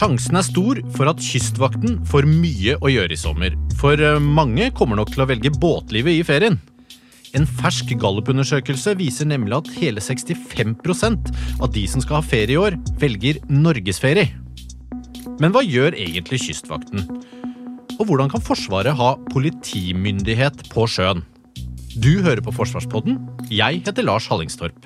Sjansen er stor for at Kystvakten får mye å gjøre i sommer. For eh, mange kommer nok til å velge båtlivet i ferien. En fersk gallupundersøkelse viser nemlig at hele 65% av de som skal ha ferie i år, velger norgesferie. Men hva gjør egentlig Kystvakten? Og hvordan kan Forsvaret ha politimyndighet på sjøen? Du hører på Forsvarspodden. Jeg heter Lars Hallingstorp.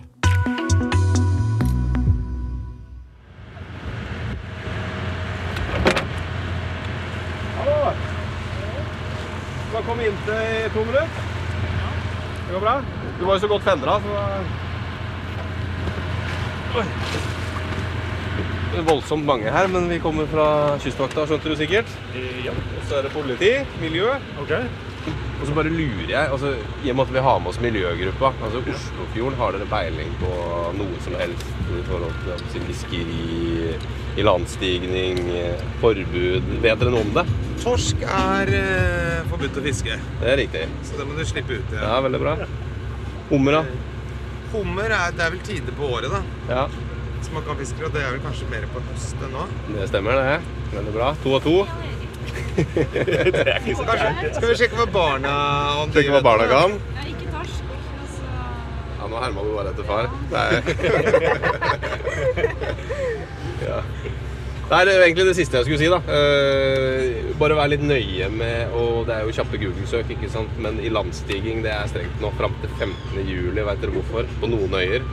Til i to minutter. Det går bra? Du var jo så godt fendra, så Oi. Det er voldsomt mange her, men vi kommer fra Kystvakta, skjønte du sikkert? Ja. Og så er det politi, miljø. Og så bare lurer jeg, altså, i og med at vi har med oss miljøgruppa altså Oslofjorden, har dere peiling på noe som helst i forhold til fiskeri, ilandstigning, forbud? Vet dere noe om det? Torsk er eh, forbudt å fiske, Det er riktig. så det må du slippe ut. Ja, Ja. veldig bra. Hummer, da? Hummer er, det er vel tider på året da, Ja, som man kan fiske, og det er vel kanskje mer på høsten nå. det stemmer, det. Veldig bra. To og to. Så kanskje, skal vi sjekke hva barna om de Sjekke hva vet barna noe? kan. Nei, ikke torsk. Altså, Ja, nå herma du bare etter far. Nei. ja. Det er egentlig det siste jeg skulle si, da. Eh, bare vær litt nøye med Og det er jo kjappe Google-søk, ikke sant. Men ilandstiging det er strengt nå fram til 15. juli. Vet dere hvorfor? På noen øyer.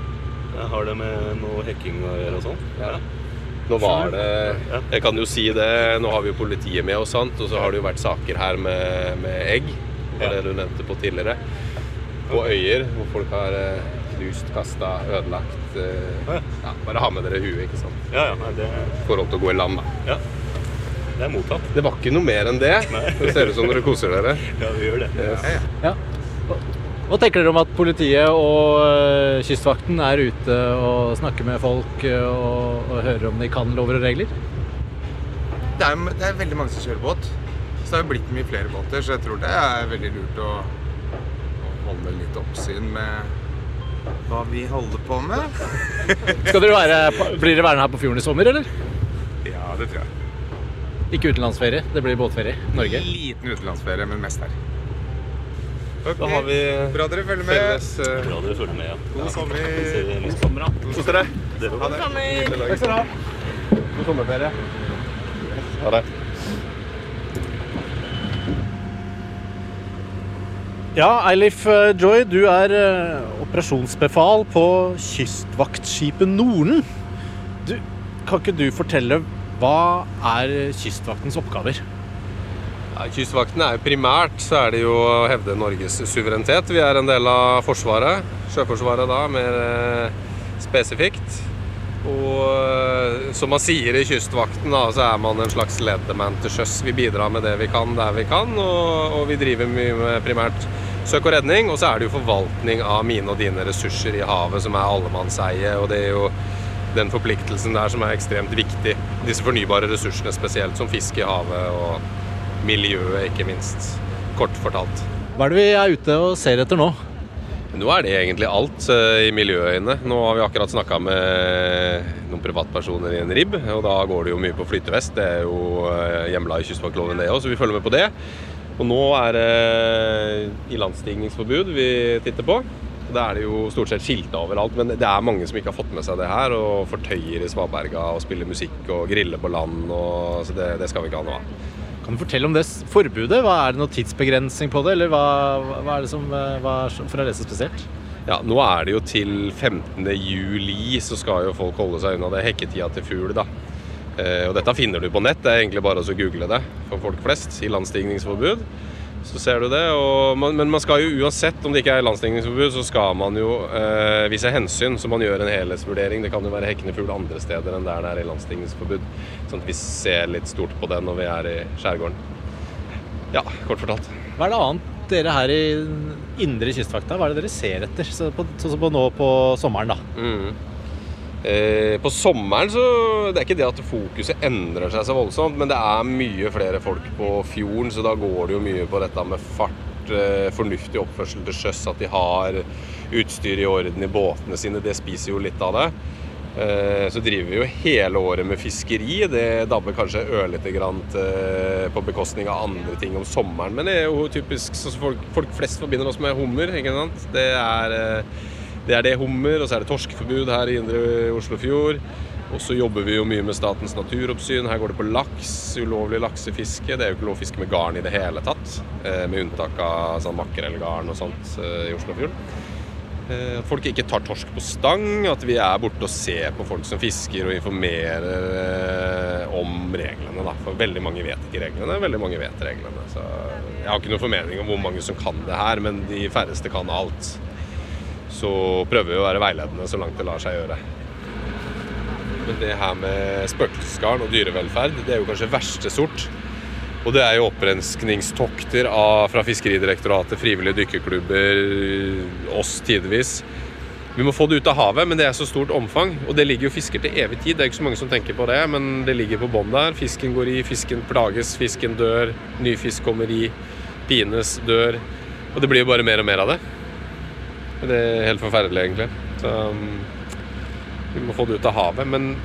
Jeg Har det med noe hacking å gjøre og sånn? Ja. Nå var det Jeg kan jo si det. Nå har vi jo politiet med oss, sant. Og så har det jo vært saker her med, med egg. Det var det du nevnte på tidligere. På øyer hvor folk har eh, knust, kasta, ødelagt. eh, Ja, bare ha med dere huet, ikke sant. Ja, ja. Nei, det, I forhold til å gå i land, da. det er mottatt. Det var ikke noe mer enn det. Det ser ut som dere koser dere. Ja, vi gjør det. Ja. Hva tenker dere om at politiet og øh, Kystvakten er ute og snakker med folk øh, og, og hører om de kan lover og regler? Det er, det er veldig mange som kjører båt, så det har jo blitt mye flere båter, så jeg tror det er veldig lurt å, å holde litt oppsyn med hva vi holder på med. Skal dere være, blir dere værende her på fjorden i sommer, eller? Ja, det tror jeg. Ikke utenlandsferie, det blir båtferie Norge. Liten utenlandsferie, men mest her. Da har vi Bra dere følger med. felles uh... Bra dere følger med, ja. God sommer. God sommer, det. Kos dere. Ha det. Takk skal dere ha. God sommerferie. Ha det. Ja, Eilif øh, Joy, du er øh, operasjonsbefal på kystvaktskipet Norden. Du, kan ikke du fortelle hva er Kystvaktens oppgaver? Ja, Kystvakten er jo primært så er det jo å hevde Norges suverenitet. Vi er en del av Forsvaret. Sjøforsvaret da, mer eh, spesifikt. Og eh, som man sier i Kystvakten, da, så er man en slags ledemann til sjøs. Vi bidrar med det vi kan der vi kan, og, og vi driver mye med primært søk og redning. Og så er det jo forvaltning av mine og dine ressurser i havet som er allemannseie. Og det er jo den forpliktelsen der som er ekstremt viktig. Disse fornybare ressursene spesielt, som fisk i havet og miljøet, ikke minst. Kort fortalt. Hva er det vi er ute og ser etter nå? Nå er det egentlig alt eh, i miljøøyne. Nå har vi akkurat snakka med noen privatpersoner i en ribb, og da går det jo mye på flytevest. Det er jo eh, hjemla i kystvaktloven det òg, så vi følger med på det. Og nå er det ilandstigningsforbud vi titter på. Da er det jo stort sett skilta overalt, men det er mange som ikke har fått med seg det her. Og fortøyer i svaberga og spiller musikk og griller på land. Og, så det, det skal vi ikke ha noe av. Kan du fortelle om det forbudet? Hva Er det noen tidsbegrensning på det, eller hva, hva er det som øh, hva er, for å lese spesielt? Ja, Nå er det jo til 15. juli, så skal jo folk holde seg unna det hekketida til fugl. da. Eh, og Dette finner du på nett, det er egentlig bare å google det for folk flest. I landstigningsforbud. Så ser du det. Og man, men man skal jo uansett, om det ikke er landstigningsforbud, så skal man jo eh, vise hensyn. Så man gjør en helhetsvurdering. Det kan jo være hekkende fugl andre steder enn der det er i landstigningsforbud. Sånn at vi ser litt stort på det når vi er i skjærgården. Ja, kort fortalt. Hva er det annet dere her i indre kystvakta, hva er det dere ser etter? Så på, sånn som på nå på sommeren, da. Mm. Eh, på sommeren så Det er ikke det at fokuset endrer seg så voldsomt, men det er mye flere folk på fjorden, så da går det jo mye på dette med fart, eh, fornuftig oppførsel til sjøs, at de har utstyr i orden i båtene sine. Det spiser jo litt av det. Eh, så driver vi jo hele året med fiskeri. Det dabber kanskje ørlite grann på bekostning av andre ting om sommeren. Men det er jo typisk sånn som folk, folk flest forbinder oss med hummer. ikke sant? Det er det, er det hummer, og så er det torskeforbud her i indre Oslofjord. Og så jobber vi jo mye med Statens naturoppsyn. Her går det på laks, ulovlig laksefiske. Det er jo ikke lov å fiske med garn i det hele tatt, eh, med unntak av sånn makrellgarn og sånt eh, i Oslofjorden. Eh, At folk ikke tar torsk på stang, at vi er borte og ser på folk som fisker og informerer om reglene. Da. For veldig mange vet ikke reglene, veldig mange vet reglene. Så jeg har ikke noen formening om hvor mange som kan det her, men de færreste kan alt. Så prøver vi å være veiledende så langt det lar seg gjøre. Men det her med spøkelsesgarn og dyrevelferd, det er jo kanskje verste sort. Og det er jo opprenskningstokter fra Fiskeridirektoratet, frivillige dykkerklubber, oss tidvis. Vi må få det ut av havet, men det er så stort omfang. Og det ligger jo fisker til evig tid. Det er ikke så mange som tenker på det, men det ligger på bånn der. Fisken går i, fisken plages, fisken dør, ny fisk kommer i, pines, dør. Og det blir jo bare mer og mer av det. Det er helt forferdelig, egentlig. Så um, vi må få det ut av havet. Men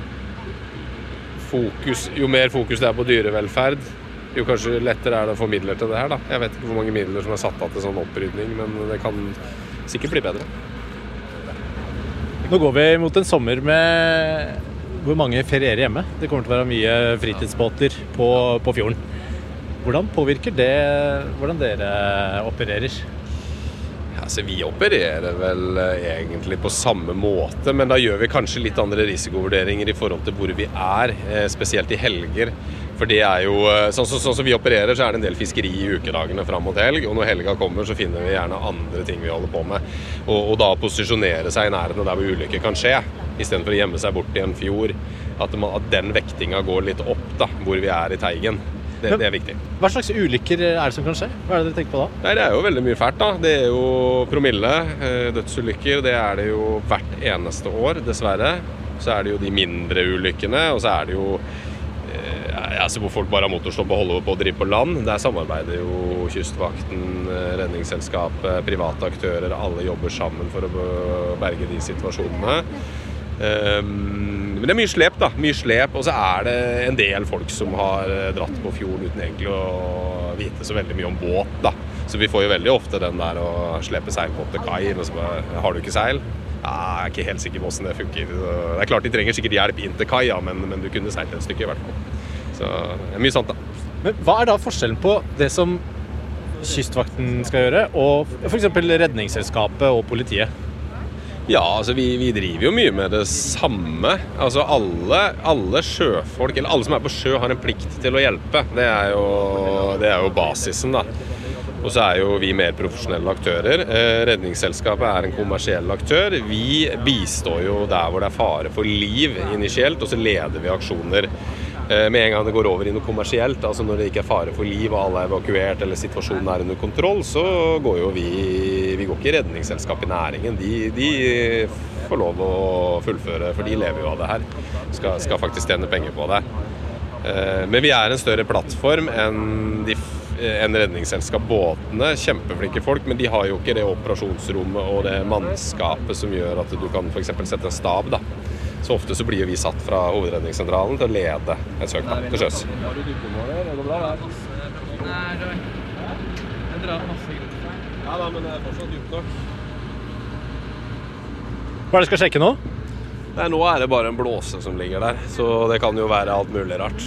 fokus, jo mer fokus det er på dyrevelferd, jo kanskje lettere er det å få midler til det her. da. Jeg vet ikke hvor mange midler som er satt av til sånn opprydning, men det kan sikkert bli bedre. Nå går vi mot en sommer med hvor mange ferierer hjemme. Det kommer til å være mye fritidsbåter på, på fjorden. Hvordan påvirker det hvordan dere opererer? Altså, Vi opererer vel eh, egentlig på samme måte, men da gjør vi kanskje litt andre risikovurderinger i forhold til hvor vi er, eh, spesielt i helger. For det er jo, eh, sånn, som- så, så vi opererer, så er det en del fiskeri i ukedagene fram mot helg. Og når helga kommer, så finner vi gjerne andre ting vi holder på med. Og, og da posisjonere seg i nærheten der hvor ulykker kan skje, istedenfor å gjemme seg bort i en fjord. At, man, at den vektinga går litt opp, da, hvor vi er i teigen. Det, Men- det er viktig. Hva slags ulykker er det som kan skje? Hva er det dere tenker på da? Nei, Det er jo veldig mye fælt, da. Det er jo promille. eh, Dødsulykker. Det er det jo hvert eneste år, dessverre. Så er det jo de mindre ulykkene, og så er det jo Jeg altså hvor folk bare har motorstopp og holder på å drive på land. Der samarbeider jo Kystvakten, eh, Redningsselskapet, private aktører. Alle jobber sammen for å berge de situasjonene. Ehm, men det er mye slep, da. Mye slep, Og så er det en del folk som har eh, dratt på fjorden uten egentlig å vite så veldig mye om båt, da. Så vi får jo veldig ofte den der å slepe seilbåt til kai, og så bare Har du ikke seil? Ja, jeg er ikke helt sikker på hvordan det funker. Det er klart de trenger sikkert hjelp inn til kai, ja, men, men du kunne seilt et stykke i hvert fall. Så det er mye sant, da. Men hva er da forskjellen på det som Kystvakten skal gjøre, og f.eks. Redningsselskapet og politiet? Ja, altså vi, vi driver jo mye med det samme. Altså alle, alle sjøfolk, eller alle som er på sjø, har en plikt til å hjelpe. Det er jo, det er jo basisen, da. Og så er jo vi mer profesjonelle aktører. Eh, Redningsselskapet er en kommersiell aktør. Vi bistår jo der hvor det er fare for liv initielt, og så leder vi aksjoner. Eh, Med en gang det går over i noe kommersielt, altså når det ikke er fare for liv og alle er evakuert eller situasjonen er under kontroll, så går jo vi Vi går ikke i redningsselskap i næringen. De, de får lov å fullføre, for de lever jo av det her. Skal, skal faktisk tjene penger på det. Eh, Men vi er en større plattform enn de en Redningsselskap. Båtene, kjempeflinke folk, men de har jo ikke det operasjonsrommet og det mannskapet som gjør at du kan f.eks. sette en stab. da. Så ofte så blir vi satt fra hovedredningssentralen til å lede et søk til sjøs. Ja da, men det er fortsatt dypt nok. Hva er det du skal sjekke nå? Nei, nå er det bare en blåse som ligger der, så det kan jo være alt mulig rart.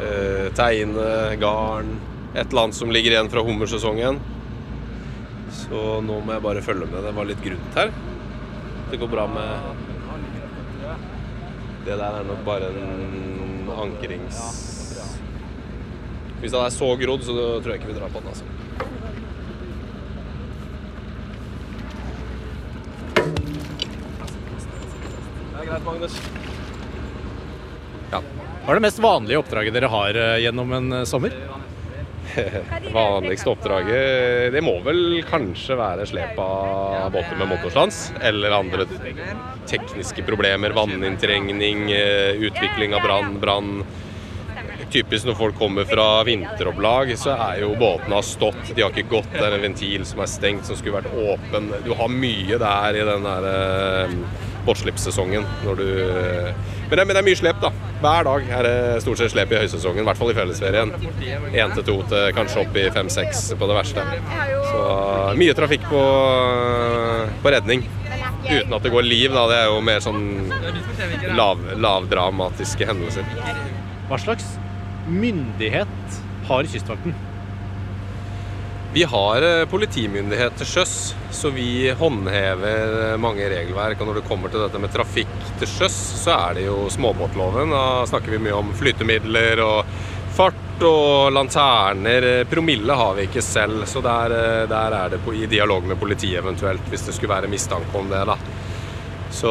Eh, teine, garn, et eller annet som ligger igjen fra hummersesongen. Så nå må jeg bare følge med. Det var litt grunt her. Det går bra med Det der er nok bare en ankerings... Hvis den er så grodd, så tror jeg ikke vi drar på den, altså. Det er greit, Magnus. Ja. Hva er det mest vanlige oppdraget dere har eh, gjennom en eh, sommer? vanligste oppdraget Det må vel kanskje være slep av båter med motorstans. Eller andre tekniske problemer. Vanninntrengning, eh, utvikling av brann, brann. Typisk når folk kommer fra vinteropplag, så er jo båtene har stått. De har ikke gått. Det er en ventil som er stengt, som skulle vært åpen. Du har mye der i den der eh, båtslippssesongen. Når du men det, men det er mye slep, da. Hver dag er det stort sett slep i høysesongen, i hvert fall i fellesferien. Én til to til kanskje opp i fem-seks på det verste. Så mye trafikk på, på redning. Uten at det går liv, da. Det er jo mer sånn lav, lavdramatiske hendelser. Hva slags myndighet har Kystvakten? Vi har eh, politimyndighet til sjøs, så vi håndhever eh, mange regelverk. Og når det kommer til dette med trafikk til sjøs, så er det jo småbåtloven. Da snakker vi mye om flytemidler og fart og lanterner. Promille har vi ikke selv, så der, eh, der er det på, i dialog med politiet eventuelt, hvis det skulle være mistanke om det. da. Så,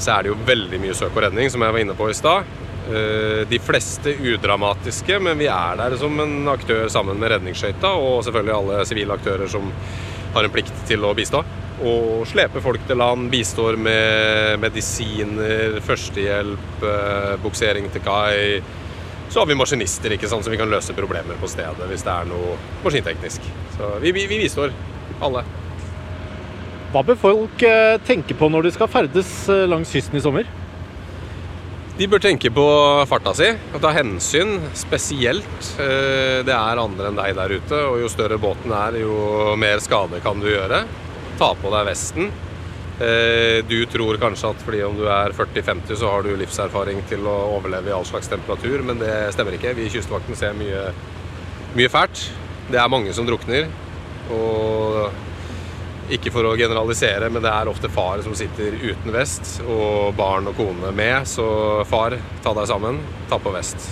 så er det jo veldig mye søk og redning, som jeg var inne på i stad. Eh, de fleste udramatiske, men vi er der som en aktør sammen med redningsskøyta og selvfølgelig alle sivile aktører som har en plikt til å bistå. Og slepe folk til land, bistår med medisiner, førstehjelp, eh, buksering til kai. Så har vi maskinister ikke sant, så vi kan løse problemer på stedet hvis det er noe maskinteknisk. Så vi, vi, vi bistår alle. Hva bør folk eh, tenke på når de skal ferdes langs kysten i sommer? De bør tenke på farta si og ta hensyn, spesielt. Eh, det er andre enn deg der ute, og jo større båten er, jo mer skade kan du gjøre. Ta på deg vesten. Eh, du tror kanskje at fordi om du er 40-50 så har du livserfaring til å overleve i all slags temperatur, men det stemmer ikke. Vi i Kystvakten ser mye, mye fælt. Det er mange som drukner. Og ikke for å generalisere, men det er ofte far som sitter uten vest, og barn og kone med. Så far, ta deg sammen. Ta på vest.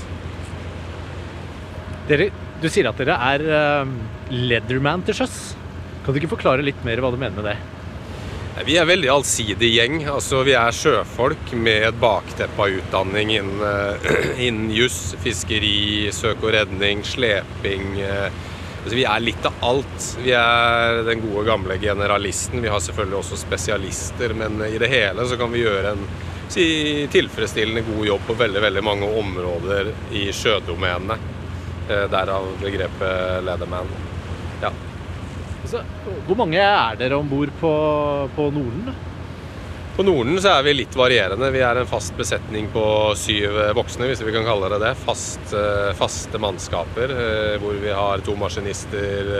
Dere, du sier at dere er uh, Leatherman til sjøs. Kan du ikke forklare litt mer hva du mener med det? Vi er veldig allsidig gjeng. Altså, vi er sjøfolk med et bakteppe av utdanning innen, uh, innen juss, fiskeri, søk og redning, sleping. Uh, Altså, vi er litt av alt. Vi er den gode, gamle generalisten. Vi har selvfølgelig også spesialister, men i det hele så kan vi gjøre en si, tilfredsstillende god jobb på veldig, veldig mange områder i sjødomenene. Eh, derav begrepet 'leatherman'. Ja. Hvor mange er dere om bord på, på Norden? På Norden så er vi litt varierende. Vi er en fast besetning på syv voksne, hvis vi kan kalle det det. Fast, eh, faste mannskaper eh, hvor vi har to maskinister,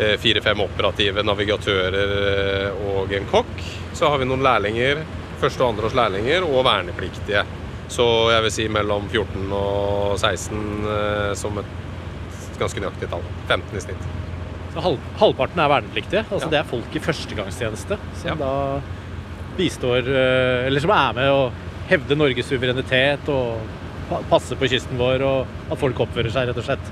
eh, fire-fem operative navigatører og en kokk. Så har vi noen lærlinger, første- og andreårs lærlinger og vernepliktige. Så jeg vil si mellom 14 og 16 som et ganske nøyaktig tall. 15 i snitt. Så halv, halvparten er vernepliktige? Altså Ja. Det er folk i førstegangstjeneste som Ja. da bistår eh, Eller som er med å hevde Norges suverenitet og passe på kysten vår, og at folk oppfører seg, rett og slett.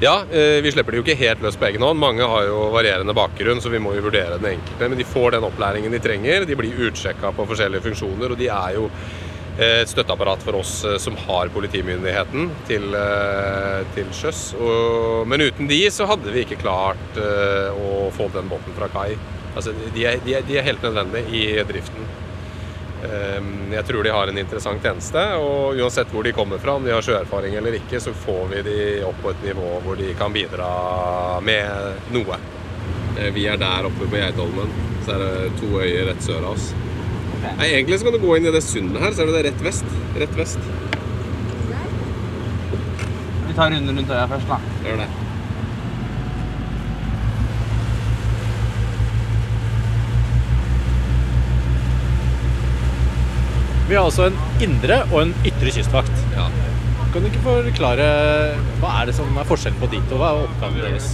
Ja, eh, vi slipper det jo ikke helt løs på egen hånd. Mange har jo varierende bakgrunn, så vi må jo vurdere den enkelte. Men de får den opplæringen de trenger. De blir utsjekka på forskjellige funksjoner, og de er jo eh, et støtteapparat for oss som har politimyndigheten til, til sjøs. Men uten de så hadde vi ikke klart å få den båten fra kai. Altså, de er, de er, de er helt nødvendige i driften. Ehm, Jeg tror de har en interessant tjeneste, og uansett hvor de kommer fra, om de har sjøerfaring eller ikke, så får vi de opp på et nivå hvor de kan bidra med noe. Eh, Vi er der oppe på Geitholmen, så er det to øyer rett sør av oss. Nei, Egentlig så kan du gå inn i det sundet her, så er det det rett vest. Rett vest. Vi tar runden rundt øya først, da. Gjør det. Vi har altså en indre og en ytre kystvakt. Ja. Kan du ikke forklare hva er det som er forskjellen på de to? Hva er oppgaven deres?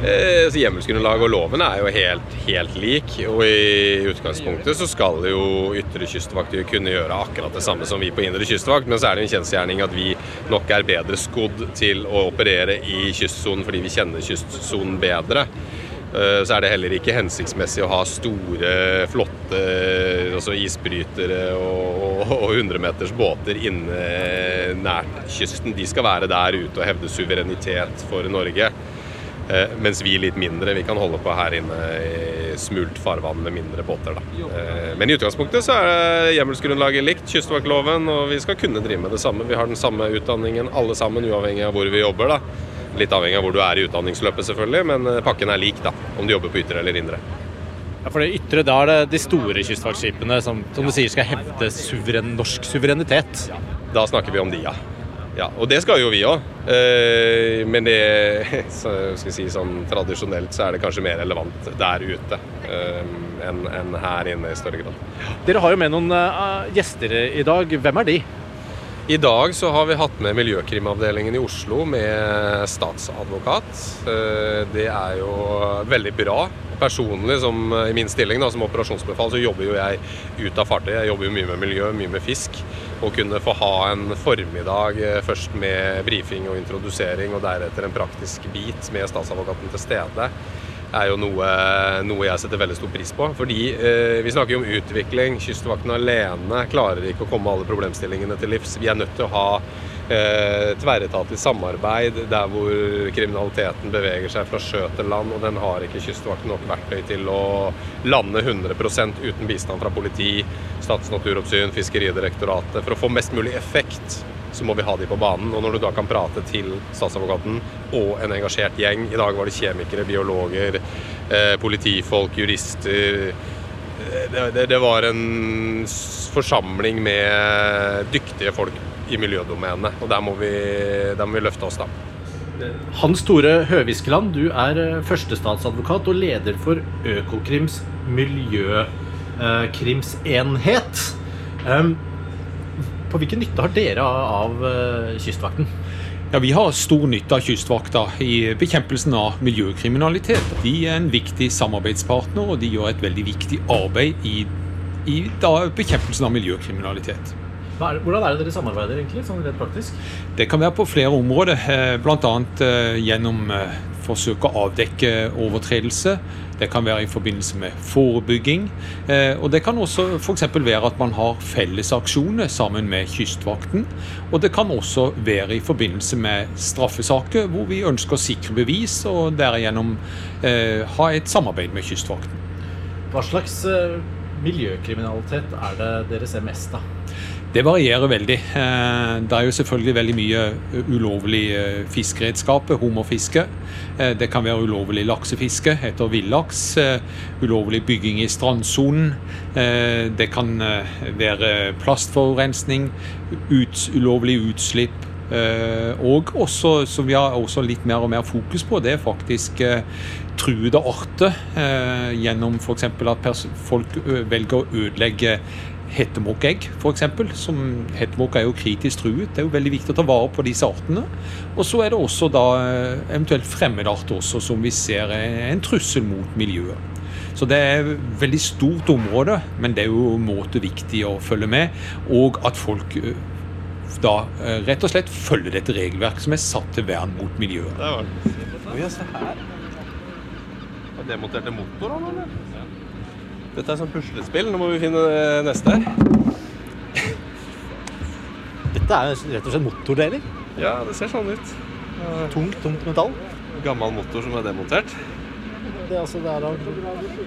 Eh, altså Hjemmelsgrunnlaget og loven er jo helt, helt lik. Og i utgangspunktet så skal jo ytre kystvakt kunne gjøre akkurat det samme som vi på indre kystvakt, men så er det en kjensgjerning at vi nok er bedre skodd til å operere i kystsonen fordi vi kjenner kystsonen bedre. Eh, Så er det heller ikke hensiktsmessig å ha store, flotte altså isbrytere og, og, og 100 meters båter inne nært kysten. De skal være der ute og hevde suverenitet for Norge. Eh, mens vi litt mindre, vi kan holde på her inne i smult farvann med mindre båter. Da. Eh, men i utgangspunktet så er hjemmelsgrunnlaget likt kystvaktloven, og vi skal kunne drive med det samme. Vi har den samme utdanningen alle sammen, uavhengig av hvor vi jobber. da. Litt avhengig av hvor du er i utdanningsløpet, selvfølgelig, men eh, pakken er lik da, om du jobber på ytre eller indre. Ja, for det ytre, da er det de store kystvaktskipene som, som du sier skal hevde suveren, norsk suverenitet. Da snakker vi om de, ja. ja og det skal jo vi òg. Eh, men det så, skal si, sånn, tradisjonelt så er det kanskje mer relevant der ute eh, enn her inne i større grad. Dere har jo med noen gjester i dag. Hvem er de? I dag så har vi hatt med Miljøkrimavdelingen i Oslo med statsadvokat. Eh, Det er jo veldig bra. Personlig, som i min stilling da, som operasjonsbefal, så jobber jo jeg ut av fartøy. Jeg jobber jo mye med miljø, mye med fisk. Å kunne få ha en formiddag eh, først med brifing og introdusering, og deretter en praktisk bit med statsadvokaten til stede, er jo noe, noe jeg setter veldig stor pris på. Fordi eh, vi snakker jo om utvikling. Kystvakten alene klarer ikke å komme alle problemstillingene til livs. Vi er nødt til å ha eh, tverretatlig samarbeid der hvor kriminaliteten beveger seg fra sjø til land, og den har ikke Kystvakten nok verktøy til å lande 100% uten bistand fra politi, Statens naturoppsyn, Fiskeridirektoratet. For å få mest mulig effekt så må vi ha de på banen. Og når du da kan prate til statsadvokaten og en engasjert gjeng I dag var det kjemikere, biologer, eh, politifolk, jurister eh, det, det, det var en forsamling med dyktige folk i miljødomenet. Og der må vi, der må vi løfte oss, da. Hans Tore Høviskeland, du er eh, førstestatsadvokat og leder for Økokrims miljøkrimsenhet. Um, på hvilken nytte har dere av Kystvakten? Ja, Vi har stor nytte av Kystvakta i bekjempelsen av miljøkriminalitet. De er en viktig samarbeidspartner, og de gjør et veldig viktig arbeid i, i da, bekjempelsen av miljøkriminalitet. Hvordan er det dere samarbeider, egentlig, sånn rett praktisk? Det kan være på flere områder, eh, bl.a. gjennom eh, forsøk å avdekke overtredelse. Det kan være i forbindelse med forebygging. eh, Og det kan også f.eks. være at man har felles aksjoner sammen med Kystvakten. Og det kan også være i forbindelse med straffesaker hvor vi ønsker å sikre bevis og derigjennom eh, ha et samarbeid med Kystvakten. Hva slags eh, miljøkriminalitet er det dere ser mest av? Det varierer veldig. Eh, Det er jo selvfølgelig veldig mye ulovlig fiskeredskap, fiskeredskaper, hummerfiske. Eh, Det kan være ulovlig laksefiske etter villaks. eh, Ulovlig bygging i strandsonen. Eh, Det kan eh, være plastforurensning, ut, ulovlig utslipp. eh, Og også, som vi har også litt mer og mer fokus på, det er faktisk eh, truede arter. eh, Gjennom f.eks. at folk velger å ødelegge hettemåkeegg, f.eks. Hettemåke er jo kritisk truet. Det er jo veldig viktig å ta vare på disse artene. Og så er det også da eh, eventuelt fremmedarter også, som vi ser er en trussel mot miljøet. Så det er et veldig stort område, men det er jo en måte viktig å følge med. Og at folk da eh, rett og slett følger dette regelverket som er satt til vern mot miljøet. Der var den. Oi, ja, se her. Har demontert en motor, han, eller? Dette er sånn puslespill. Nå må vi finne eh, neste. Dette er rett og slett motordeler. Ja, det ser sånn ut. Tungt, tungt metall. Gammel motor som er demontert. Det er altså det er da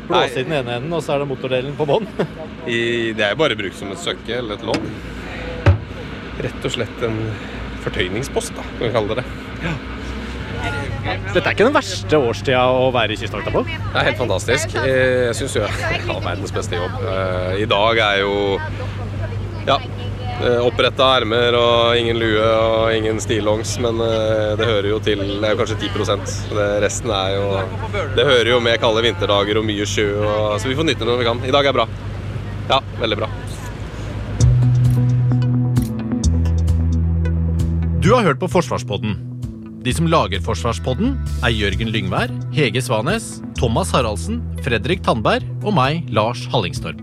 blåse i den ene enden, og så er det motordelen på bånn. Det er bare brukt som et søkke eller et lodd. Rett og slett en fortøyningspost, da, kan vi kalle det det. Dette er ikke den verste årstida å være i Kystvakta på. Det er helt fantastisk. Eh, Jeg syns jo jeg har verdens beste jobb. Eh, I dag er jo ja, oppretta ermer og ingen lue og ingen stillongs, men eh, det hører jo til Det er jo kanskje 10 det, Resten er jo Det hører jo med kalde vinterdager og mye sjø, og, så vi får nytte det når vi kan. I dag er bra. Ja, veldig bra. Du har hørt på Forsvarspodden. De som lager Forsvarspodden, er Jørgen Lyngvær, Hege Svanes, Thomas Haraldsen, Fredrik Tandberg og meg, Lars Hallingstorp.